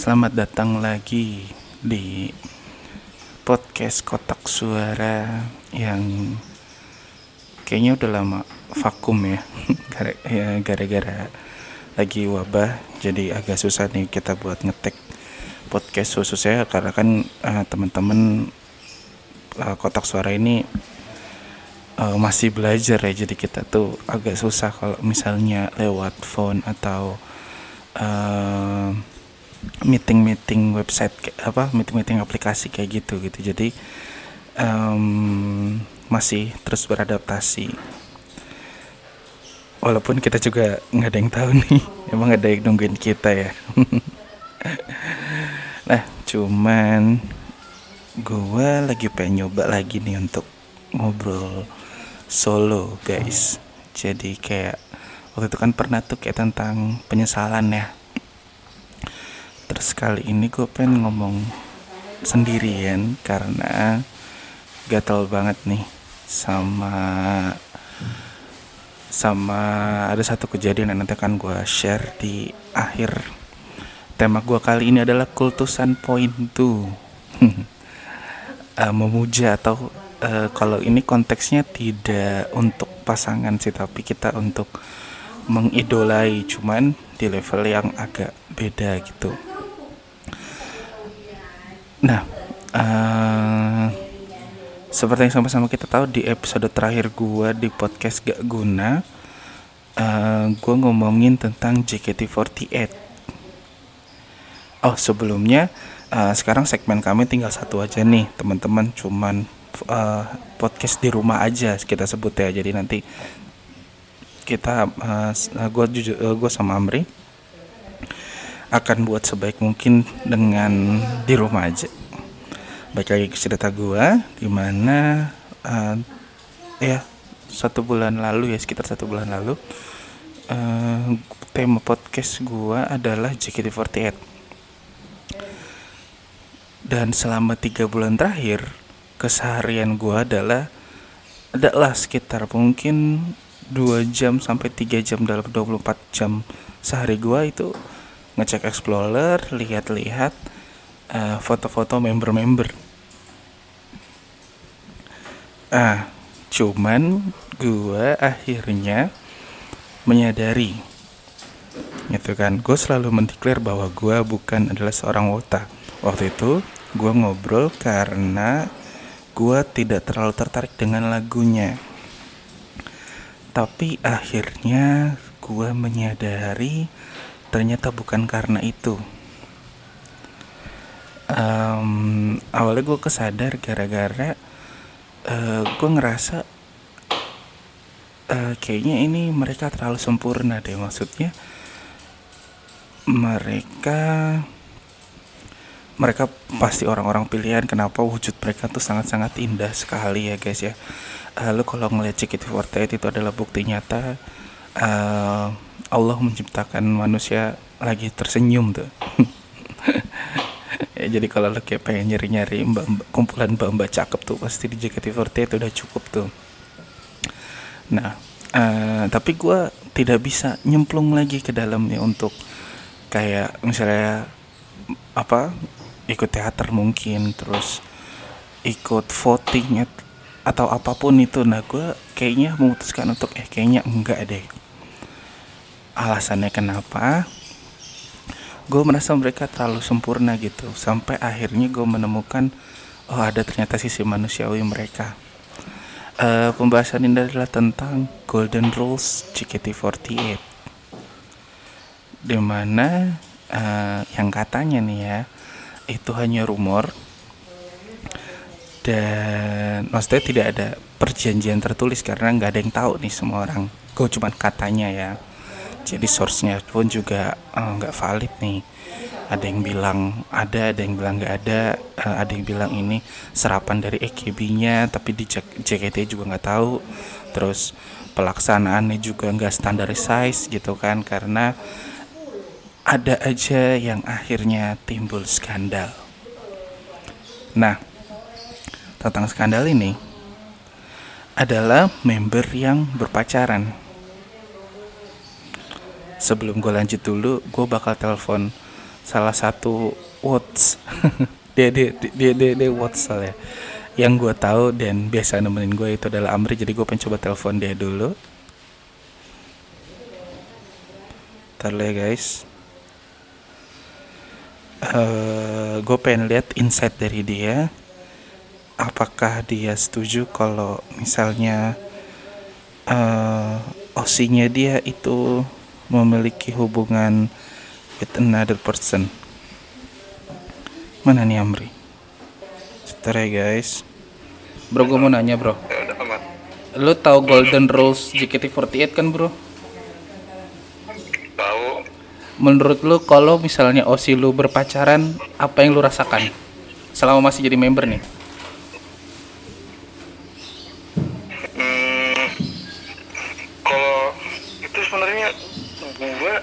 Selamat datang lagi di podcast kotak suara yang kayaknya udah lama vakum ya, ya, gara-gara lagi wabah, jadi agak susah nih kita buat ngetek podcast khususnya karena kan uh, teman-teman uh, kotak suara ini uh, masih belajar ya. Jadi kita tuh agak susah kalau misalnya lewat phone atau uh, meeting meeting website apa meeting meeting aplikasi kayak gitu gitu. Jadi um, masih terus beradaptasi. Walaupun kita juga nggak ada yang tahu nih emang ada yang nungguin kita ya. Nah cuman gue lagi pengen nyoba lagi nih untuk ngobrol solo guys. Jadi kayak waktu itu kan pernah tuh kayak tentang penyesalan ya terus kali ini gue pengen ngomong sendirian karena gatel banget nih sama sama ada satu kejadian yang nanti akan gue share di akhir tema gue kali ini adalah kultusan point tuh. Uh, memuja atau uh, kalau ini konteksnya tidak untuk pasangan sih tapi kita untuk mengidolai cuman di level yang agak beda gitu nah uh, seperti yang sama-sama kita tahu di episode terakhir gua di podcast gak guna uh, gua ngomongin tentang JKT48 oh sebelumnya uh, sekarang segmen kami tinggal satu aja nih teman-teman. Cuman uh, podcast di rumah aja kita sebut ya. Jadi nanti kita uh, gue jujur uh, gue sama Amri akan buat sebaik mungkin dengan di rumah aja. Baik lagi ke cerita gue di mana uh, ya satu bulan lalu ya sekitar satu bulan lalu uh, tema podcast gue adalah JKT48 dan selama tiga bulan terakhir keseharian gue adalah adalah sekitar mungkin 2 jam sampai 3 jam dalam 24 jam sehari gue itu ngecek explorer lihat-lihat uh, foto-foto member-member. Ah cuman gue akhirnya menyadari gitu kan? Gue selalu mendeklar bahwa gue bukan adalah seorang wota. Waktu itu gue ngobrol karena gue tidak terlalu tertarik dengan lagunya. Tapi akhirnya gue menyadari ternyata bukan karena itu. Um, awalnya gue kesadar gara-gara uh, gue ngerasa uh, kayaknya ini mereka terlalu sempurna deh. Maksudnya mereka mereka pasti orang-orang pilihan. Kenapa wujud mereka tuh sangat-sangat indah sekali ya guys ya. Lalu kalau ngeliat JKT48 itu adalah bukti nyata uh, Allah menciptakan manusia lagi tersenyum tuh. Ya jadi kalau lo kayak pengen nyari-nyari mbak, mbak, kumpulan mbak-mbak cakep tuh pasti di JKT48 itu udah cukup tuh. Nah uh, tapi gue tidak bisa nyemplung lagi ke dalamnya untuk kayak misalnya apa ikut teater mungkin terus ikut voting atau apa pun itu. Nah gue kayaknya memutuskan untuk eh kayaknya enggak deh alasannya kenapa gue merasa mereka terlalu sempurna gitu. Sampai akhirnya gue menemukan oh ada ternyata sisi manusiawi mereka. Uh, pembahasan ini adalah tentang golden rules JKT48 di mana uh, yang katanya nih ya itu hanya rumor dan maksudnya tidak ada perjanjian tertulis karena nggak ada yang tahu nih semua orang. Gue cuma katanya ya jadi source-nya pun juga eh, nggak uh, valid nih ada yang bilang ada ada yang bilang nggak ada uh, ada yang bilang ini serapan dari EKB-nya tapi di JKT juga nggak tahu terus pelaksanaannya juga nggak standarized gitu kan karena ada aja yang akhirnya timbul skandal. Nah, tentang skandal ini adalah member yang berpacaran. Sebelum gue lanjut dulu gue bakal telepon salah satu Watts dia dia dia dia, dia Watts soalnya. Yang gue tahu dan biasa nemenin gue itu adalah Amri jadi gue pengen coba telepon dia dulu. Ntar ya guys. Uh, gue pengen lihat insight dari dia. Apakah dia setuju kalau misalnya uh, osinya dia itu memiliki hubungan with another person. Mana nih Amri? Sebentar ya guys. Bro gue mau nanya bro. Lu tahu Golden Rules JKT48 kan bro? menurut lu kalau misalnya Osi lu berpacaran apa yang lu rasakan? Selama masih jadi member nih hmm, kalau itu sebenarnya gue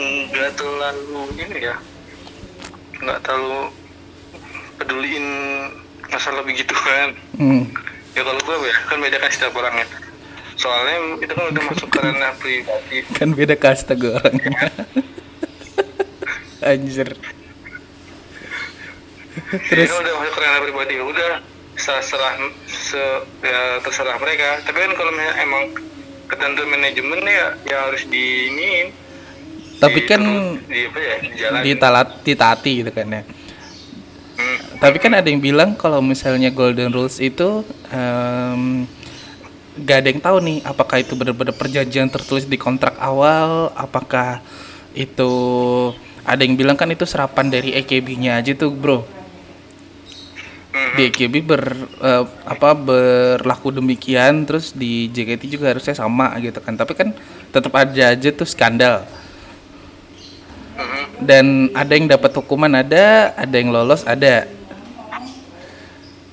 nggak terlalu ini ya nggak terlalu peduliin masalah begitu kan. Hmm. ya kalau gue ya kan beda kan setiap orangnya. Soalnya itu kan udah masuk ke ranah pribadi. Kan beda kasta gue orangnya. Anjir. Terus? ya, udah masuk ke ranah pribadi ya udah terserah se, ya, terserah mereka. Tapi kan kalau emang ketentuan manajemen ya ya harus diinin tapi di, kan di ya di ditaati gitu kan ya. Hmm. tapi kan ada yang bilang kalau misalnya golden rules itu um, gak ada yang tahu nih apakah itu benar-benar perjanjian tertulis di kontrak awal apakah itu ada yang bilang kan itu serapan dari EKB-nya aja tuh bro. Di EKB ber uh, apa berlaku demikian terus di JKT juga harusnya sama gitu kan. Tapi kan tetap ada aja tuh skandal. Dan ada yang dapat hukuman ada. Ada yang lolos ada.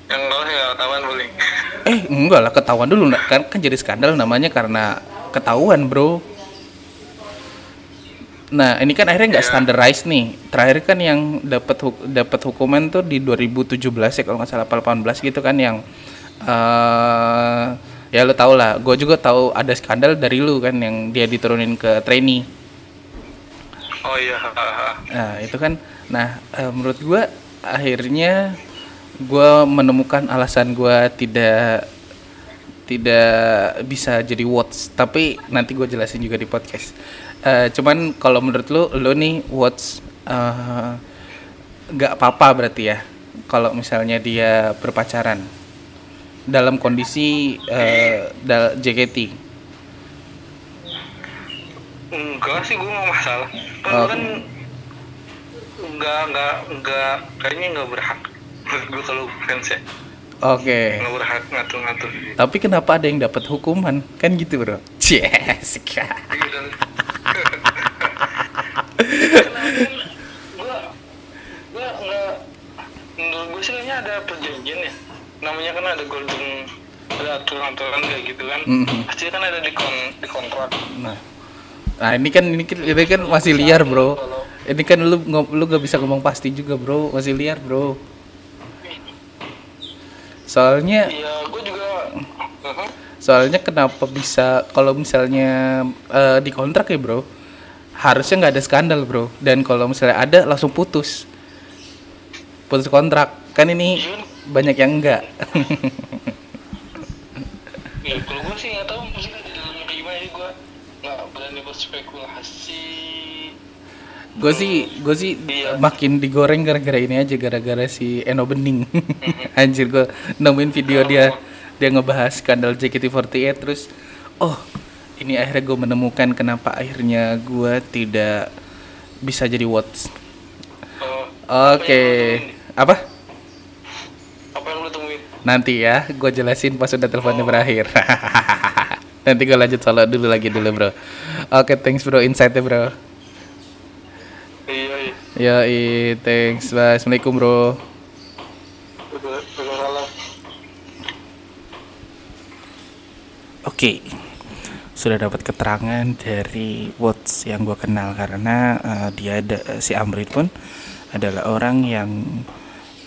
Yang lolos ya ketahuan boleh eh enggak lah ketahuan dulu. Kan kan jadi skandal namanya karena ketahuan bro. Nah ini kan akhirnya nggak yeah. standarized nih. Terakhir kan yang dapat dapat hukuman tuh di 2017 ya kalau nggak salah 18 gitu kan yang uh, ya lo tau lah. Gue juga tahu ada skandal dari lu kan yang dia diturunin ke trainee oh iya. Nah itu kan. Nah uh, menurut gue akhirnya gue menemukan alasan gue tidak tidak bisa jadi watch tapi nanti gue jelasin juga di podcast. Uh, cuman kalau menurut lo lo nih watch uh, gak apa-apa berarti ya kalau misalnya dia berpacaran dalam kondisi uh, JKT enggak sih gue nggak masalah kan oh. kan enggak enggak enggak kayaknya enggak berhak gue kalau fans ya Oke. Okay. Nggak berhak ngatur-ngatur. Tapi kenapa ada yang dapat hukuman? Kan gitu bro. Jessica. menurut gue sih ada perjanjian ya namanya kan ada golden ada aturan-aturan kayak gitu kan mm -hmm. pasti kan ada di kon di kontrak nah nah ini kan ini kan ini kan masih liar bro. ini kan lu lu gak bisa ngomong pasti juga bro. Masih liar bro. Soalnya iya gue juga uh-huh. soalnya kenapa bisa kalau misalnya uh, di kontrak ya bro harusnya nggak ada skandal bro. Dan kalau misalnya ada langsung putus. Putus kontrak. Kan ini banyak yang enggak ya kalau gue sih nggak tahu maksudnya di dalamnya gimana gue nggak berani berspekulasi gue sih gue sih iya. makin digoreng gara-gara ini aja gara-gara si Eno Bening mm-hmm. anjir gue nemuin video dia dia ngebahas skandal JKT48 terus oh ini akhirnya gue menemukan kenapa akhirnya gue tidak bisa jadi watch oh, oke okay. apa apa yang lu temuin nanti ya gue jelasin pas udah teleponnya oh. berakhir nanti gue lanjut solo dulu lagi dulu bro oke okay, thanks bro insightnya bro Ya, i, thanks. Bye. Assalamualaikum, bro. Oke, okay. sudah dapat keterangan dari Watts yang gue kenal karena uh, dia ada si Amrit pun adalah orang yang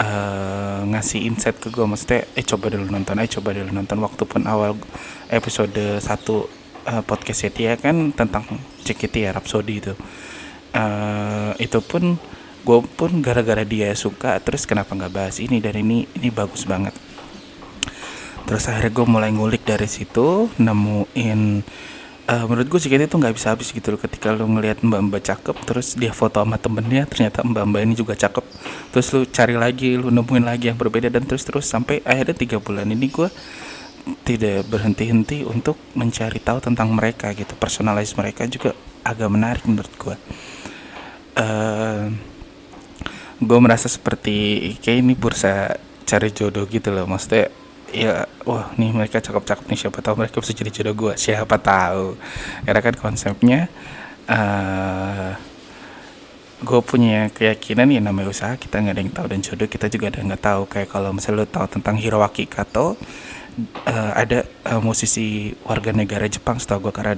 uh, ngasih insight ke gue maksudnya eh coba dulu nonton eh coba dulu nonton waktu pun awal episode 1 uh, podcastnya dia kan tentang JKT ya Rhapsody itu. Uh, itu pun gue pun gara-gara dia suka terus kenapa nggak bahas ini dan ini ini bagus banget. Terus akhirnya gue mulai ngulik dari situ nemuin uh, menurut gue JKT itu nggak bisa habis gitu loh. Ketika lo ngelihat mbak-mbak cakep terus dia foto sama temennya ternyata mbak-mbak ini juga cakep. Terus lu cari lagi lu nemuin lagi yang berbeda dan terus terus sampai akhirnya tiga bulan ini gue tidak berhenti-henti untuk mencari tahu tentang mereka gitu. Personalis mereka juga agak menarik menurut gue uh, gue merasa seperti kayak ini bursa cari jodoh gitu loh. Maksudnya ya wah nih mereka cakep-cakep nih siapa tahu mereka bisa jadi jodoh gue siapa tahu. Karena kan konsepnya uh, eh, gue punya keyakinan ya namanya usaha kita nggak ada yang tahu dan jodoh kita juga ada nggak tahu. Kayak kalau misalnya lo tahu tentang Hiroaki Kato uh, ada uh, musisi warga negara Jepang setahu gue karena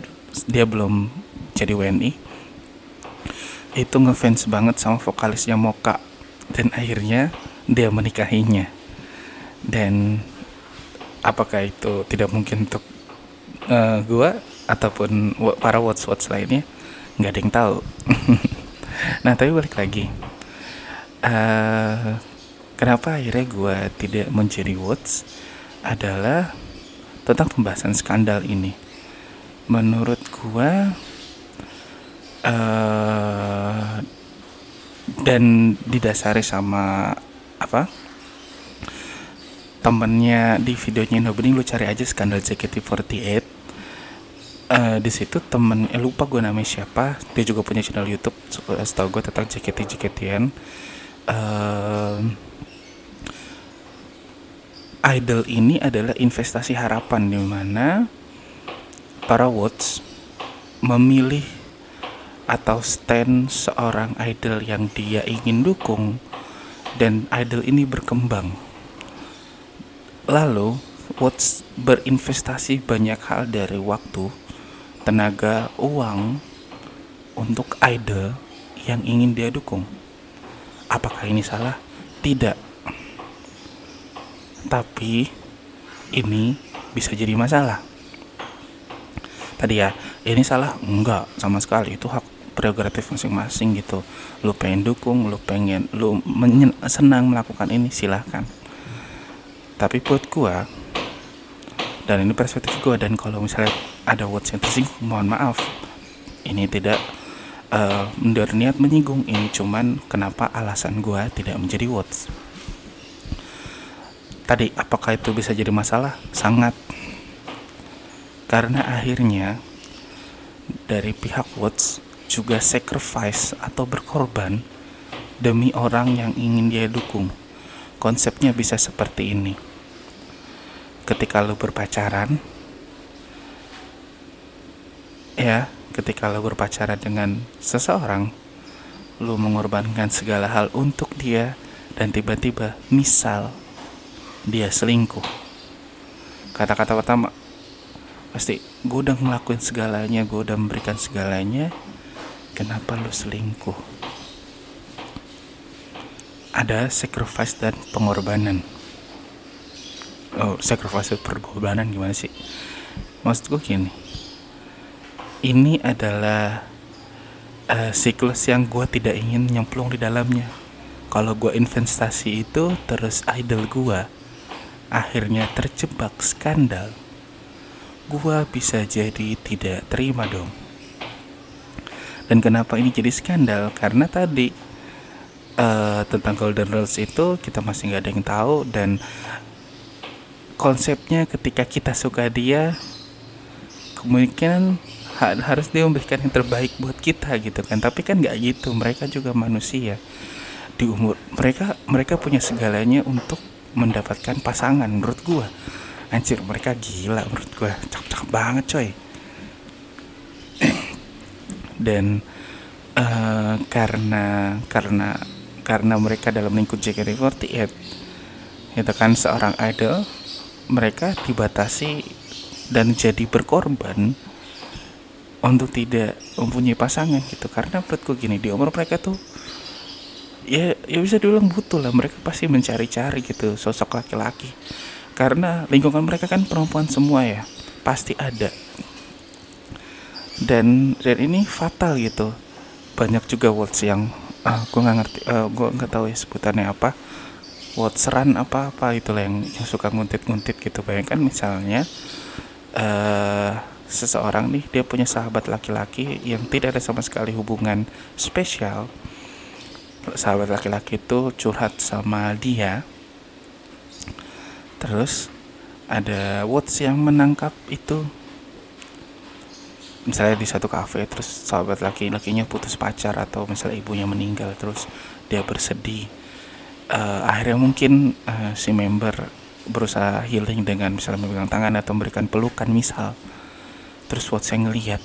dia belum jadi WNI itu ngefans banget sama vokalisnya Moka. Dan akhirnya dia menikahinya. Dan apakah itu tidak mungkin untuk uh, gua ataupun para watch watch lainnya? Nggak ada yang tahu. Nah tapi balik lagi. Uh, kenapa akhirnya gua tidak menjadi watch adalah tentang pembahasan skandal ini. Menurut gua uh, dan didasari sama apa temennya di videonya Nobening lu cari aja skandal JKT48 uh, eh, di situ temen eh, lupa gue namanya siapa dia juga punya channel YouTube setahu gue tentang JKT JKTan uh, idol ini adalah investasi harapan di mana para watch memilih atau stand seorang idol yang dia ingin dukung dan idol ini berkembang Lalu, Watts berinvestasi banyak hal dari waktu, tenaga, uang untuk idol yang ingin dia dukung. Apakah ini salah? Tidak. Tapi ini bisa jadi masalah. Tadi ya, ini salah? Enggak, sama sekali. Itu hak prerogatif masing-masing gitu. Lu pengen dukung, lu pengen, lu senang melakukan ini, silahkan tapi buat gua dan ini perspektif gua dan kalau misalnya ada words yang tersinggung mohon maaf. Ini tidak uh, niat menyinggung ini cuman kenapa alasan gua tidak menjadi words. Tadi apakah itu bisa jadi masalah? Sangat. Karena akhirnya dari pihak words juga sacrifice atau berkorban demi orang yang ingin dia dukung. Konsepnya bisa seperti ini ketika lu berpacaran ya ketika lu berpacaran dengan seseorang lu mengorbankan segala hal untuk dia dan tiba-tiba misal dia selingkuh. Kata-kata pertama pasti gue udah ngelakuin segalanya gue udah memberikan segalanya kenapa lu selingkuh? Ada sacrifice dan pengorbanan oh, sacrifice pergolanan gimana sih? Maksud gue gini. Ini adalah uh, siklus yang gue tidak ingin nyemplung di dalamnya. Kalau gue investasi itu terus idol gue akhirnya terjebak skandal gue bisa jadi tidak terima dong. Dan kenapa ini jadi skandal? Karena tadi uh, tentang Golden Rules itu kita masih nggak ada yang tahu dan konsepnya ketika kita suka dia kemungkinan harus dia memberikan yang terbaik buat kita gitu kan. Tapi kan nggak gitu mereka juga manusia. Di umur mereka mereka punya segalanya untuk mendapatkan pasangan menurut gua. Anjir mereka gila menurut gua. Cakep-cakep banget coy. Dan uh, karena karena karena mereka dalam lingkup JKT48 itu kan seorang idol mereka dibatasi dan jadi berkorban untuk tidak mempunyai pasangan gitu. Karena menurutku gini di umur mereka tuh ya ya bisa diulang butuh lah. Mereka pasti mencari-cari gitu sosok laki-laki. Karena lingkungan mereka kan perempuan semua ya pasti ada. Dan dan ini fatal gitu. Banyak juga words yang uh, gue nggak ngerti uh, gue nggak tahu ya sebutannya apa words run apa apa itulah yang, yang suka nguntit-nguntit gitu. Bayangkan misalnya uh, seseorang nih dia punya sahabat laki-laki yang tidak ada sama sekali hubungan spesial. Sahabat laki-laki itu curhat sama dia. Terus ada words yang menangkap itu. Misalnya di satu kafe terus sahabat laki-lakinya putus pacar atau misalnya ibunya meninggal terus dia bersedih uh, akhirnya mungkin uh, si member berusaha healing dengan misalnya memegang tangan atau memberikan pelukan misal. Terus buat saya ngelihat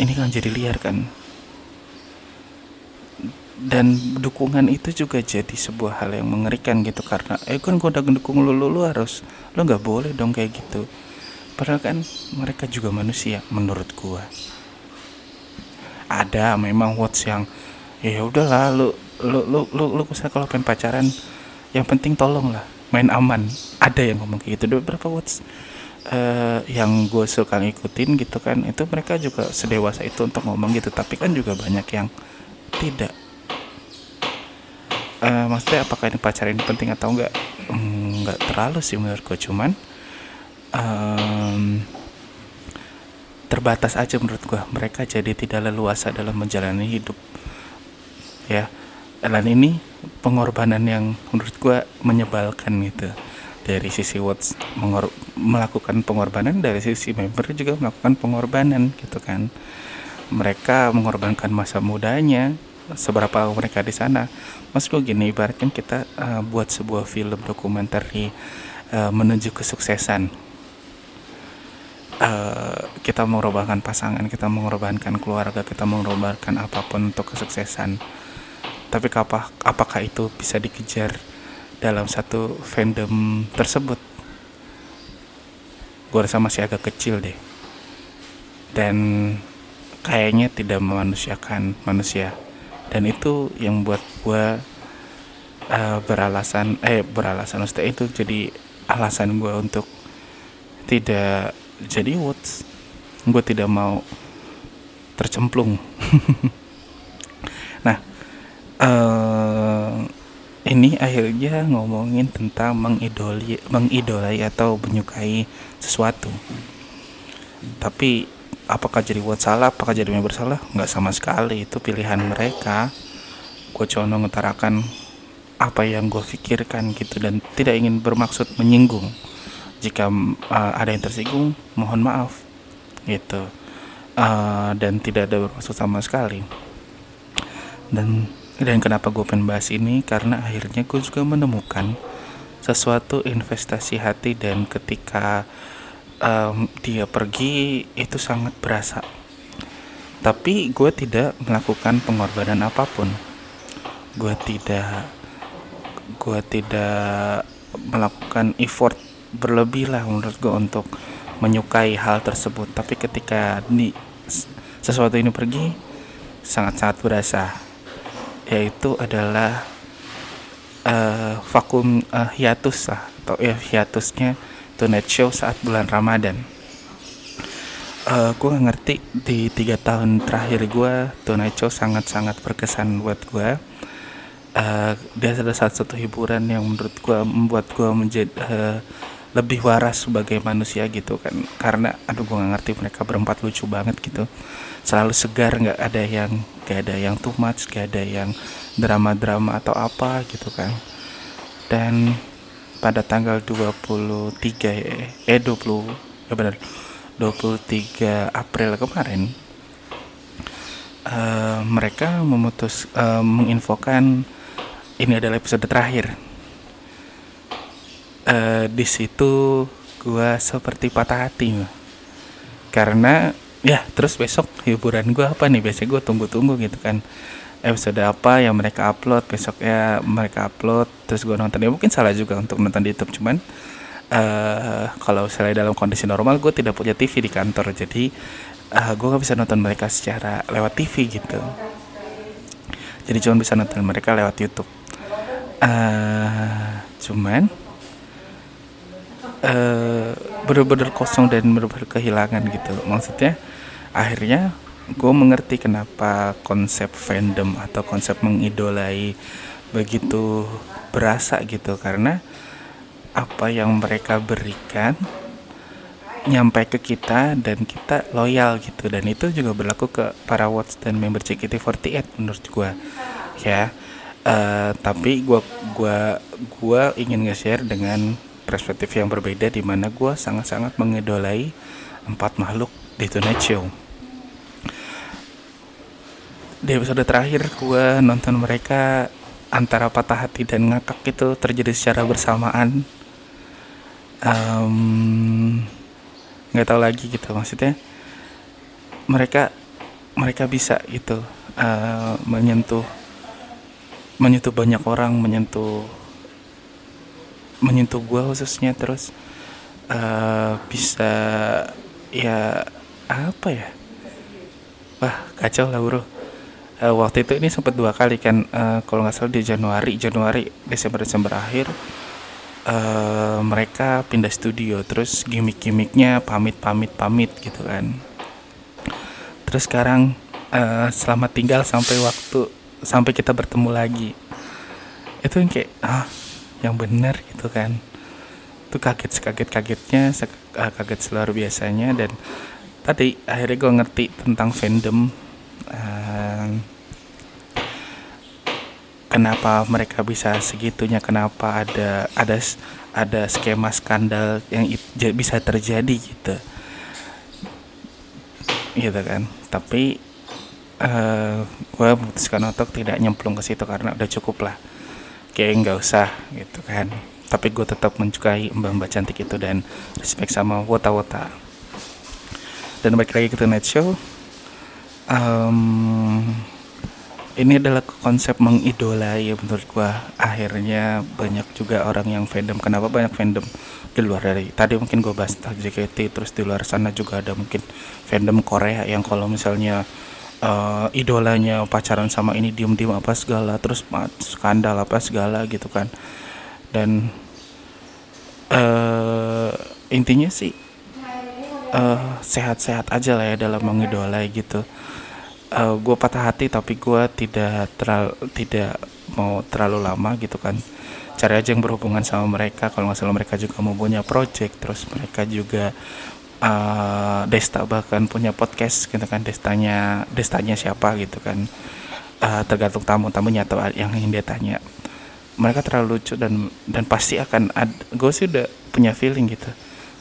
ini kan jadi liar kan? Dan dukungan itu juga jadi sebuah hal yang mengerikan gitu karena eh kan gue udah ngedukung lu, lu harus lu nggak boleh dong kayak gitu. Padahal kan mereka juga manusia menurut gua. Ada memang words yang ya udahlah lu lu lu lu, lu kalau pengen pacaran yang penting tolong lah main aman. Ada yang ngomong kayak gitu. Beberapa words uh, yang gue suka ngikutin gitu kan. Itu mereka juga sedewasa itu untuk ngomong gitu. Tapi kan juga banyak yang tidak. Uh, maksudnya apakah ini pacaran ini penting atau enggak? Enggak mm, terlalu sih menurut gue. Cuman um, terbatas aja menurut gua mereka jadi tidak leluasa dalam menjalani hidup. Ya dan ini pengorbanan yang menurut gua menyebalkan gitu. Dari sisi Watts mengor melakukan pengorbanan dari sisi member juga melakukan pengorbanan gitu kan. Mereka mengorbankan masa mudanya seberapa mereka di sana. Mas gue gini ibaratkan kita uh, buat sebuah film dokumenter uh, menuju kesuksesan. Uh, kita mengorbankan pasangan, kita mengorbankan keluarga, kita mengorbankan apa pun untuk kesuksesan. Tapi apakah, apakah itu bisa dikejar dalam satu fandom tersebut? Gue rasa masih agak kecil deh. Dan kayaknya tidak memanusiakan manusia. Dan itu yang buat gue uh, beralasan, eh beralasan, maksudnya itu jadi alasan gue untuk tidak jadi woods gue tidak mau tercemplung nah uh, ini akhirnya ngomongin tentang mengidoli mengidolai atau menyukai sesuatu. Tapi apakah jadi buat salah apakah jadi member salah? Nggak sama sekali itu pilihan mereka. Gue cuma mengutarakan apa yang gue pikirkan gitu dan tidak ingin bermaksud menyinggung. Jika uh, ada yang tersinggung mohon maaf gitu. Uh, dan tidak ada bermaksud sama sekali. Dan dan kenapa gue pengen bahas ini? Karena akhirnya gue juga menemukan sesuatu investasi hati dan ketika um, dia pergi itu sangat berasa. Tapi gue tidak melakukan pengorbanan apa pun. Gue tidak gue tidak melakukan effort berlebih lah menurut gue untuk menyukai hal tersebut. Tapi ketika di sesuatu ini pergi sangat-sangat berasa yaitu adalah uh, vakum uh, hiatus lah atau ya hiatusnya Tonight Show saat bulan Ramadan. Uh, eh, gue ngerti di tiga tahun terakhir gue Tonight Show sangat-sangat berkesan buat gue uh, dia adalah salah satu hiburan yang menurut gue membuat gue menjadi uh, lebih waras sebagai manusia gitu kan. Karena aduh gue gak ngerti mereka berempat lucu banget gitu. Selalu segar nggak ada yang gak ada yang too much gak ada yang drama-drama atau apa gitu kan. Dan pada tanggal 23 eh 20 ya benar 23 April kemarin uh, mereka memutus uh, menginfokan ini adalah episode terakhir uh, di situ gua seperti patah hati mah. karena ya terus besok hiburan gua apa nih? Biasanya gua tunggu-tunggu gitu kan. Episode apa yang mereka upload besok ya mereka upload terus gua nonton. Ya mungkin salah juga untuk nonton di YouTube cuman uh, kalau misalnya dalam kondisi normal gue tidak punya TV di kantor. Jadi uh, eh, gue gak bisa nonton mereka secara lewat TV gitu. Jadi cuma bisa nonton mereka lewat YouTube. Uh, cuman uh, bener-bener kosong dan bener-bener kehilangan gitu. Maksudnya akhirnya gue mengerti kenapa konsep fandom atau konsep mengidolai begitu berasa gitu. Karena apa yang mereka berikan nyampe ke kita dan kita loyal gitu. Dan itu juga berlaku ke para watch dan member JKT48 menurut gue ya uh, tapi gue gua gua ingin nge-share dengan perspektif yang berbeda di mana gue sangat-sangat mengidolai empat makhluk di Tonight Show di episode terakhir gue nonton mereka antara patah hati dan ngakak itu terjadi secara bersamaan. Um, nggak tahu lagi gitu maksudnya. Mereka mereka bisa gitu uh, menyentuh menyentuh banyak orang menyentuh menyentuh gue khususnya terus uh, bisa ya apa ya? Wah kacau lah bro. Uh, waktu itu ini sempat dua kali kan uh, kalau nggak salah di Januari Januari Desember Desember akhir uh, mereka pindah studio terus gimmick-gimmicknya pamit pamit pamit gitu kan. Terus sekarang uh, selamat tinggal sampai waktu sampai kita bertemu lagi. Itu yang kayak ah yang benar gitu kan. Itu kaget sekaget kagetnya kaget seluar biasanya dan tadi akhirnya gue ngerti tentang fandom uh, kenapa mereka bisa segitunya kenapa ada ada ada skema skandal yang bisa terjadi gitu. Gitu kan. Tapi uh, eh, gue memutuskan untuk tidak nyemplung ke situ karena udah cukup lah kayak nggak usah gitu kan. Tapi gue tetap menyukai mbak-mbak cantik itu dan respect sama wota-wota. Dan balik lagi ke Tonight Show. Um, ini adalah konsep mengidolai ya menurut gua. Akhirnya banyak juga orang yang fandom. Kenapa banyak fandom? Di luar dari tadi mungkin gua bahas JKT terus di luar sana juga ada mungkin fandom Korea yang kalau misalnya uh, idolanya pacaran sama ini diem-diem apa segala terus skandal apa segala gitu kan. Dan uh, intinya sih uh, sehat-sehat aja lah ya dalam mengidolai gitu. Uh, gue patah hati tapi gue tidak terlalu tidak mau terlalu lama gitu kan. Cari aja yang berhubungan sama mereka kalau nggak salah mereka juga mau punya project terus mereka juga uh, Desta bahkan punya podcast gitu kan Destanya Destanya siapa gitu kan. Uh, tergantung tamu-tamunya atau yang ingin dia tanya. Mereka terlalu lucu dan dan pasti akan gue sih udah punya feeling gitu.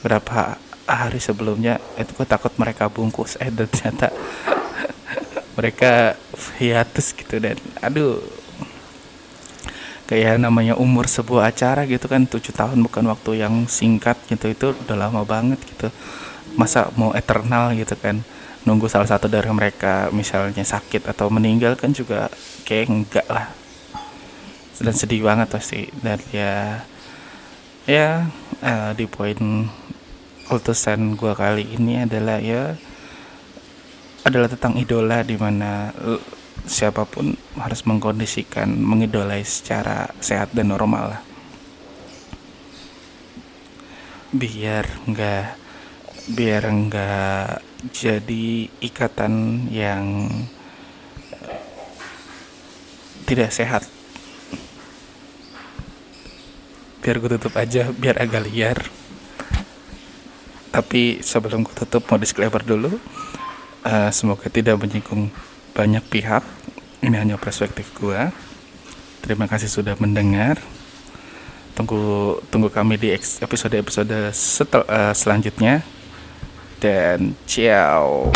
Berapa hari sebelumnya itu gue takut mereka bungkus. Eh dan ternyata mereka hiatus gitu dan aduh. Kayak namanya umur sebuah acara gitu kan tujuh tahun bukan waktu yang singkat gitu itu udah lama banget gitu masa mau eternal gitu kan nunggu salah satu dari mereka misalnya sakit atau meninggal kan juga kayak enggak lah. Dan sedih banget pasti. Dan ya ya uh, di poin ultusan gua kali ini adalah ya adalah tentang idola di mana siapa pun harus mengkondisikan mengidolai secara sehat dan normal lah. Biar enggak biar enggak jadi ikatan yang tidak sehat. Biar gue tutup aja biar agak liar. Tapi sebelum gue tutup mau disclaimer dulu. Uh, semoga tidak menyinggung banyak pihak. Ini hanya perspektif gua. Terima kasih sudah mendengar. Tunggu tunggu kami di episode episode setel, uh, selanjutnya dan ciao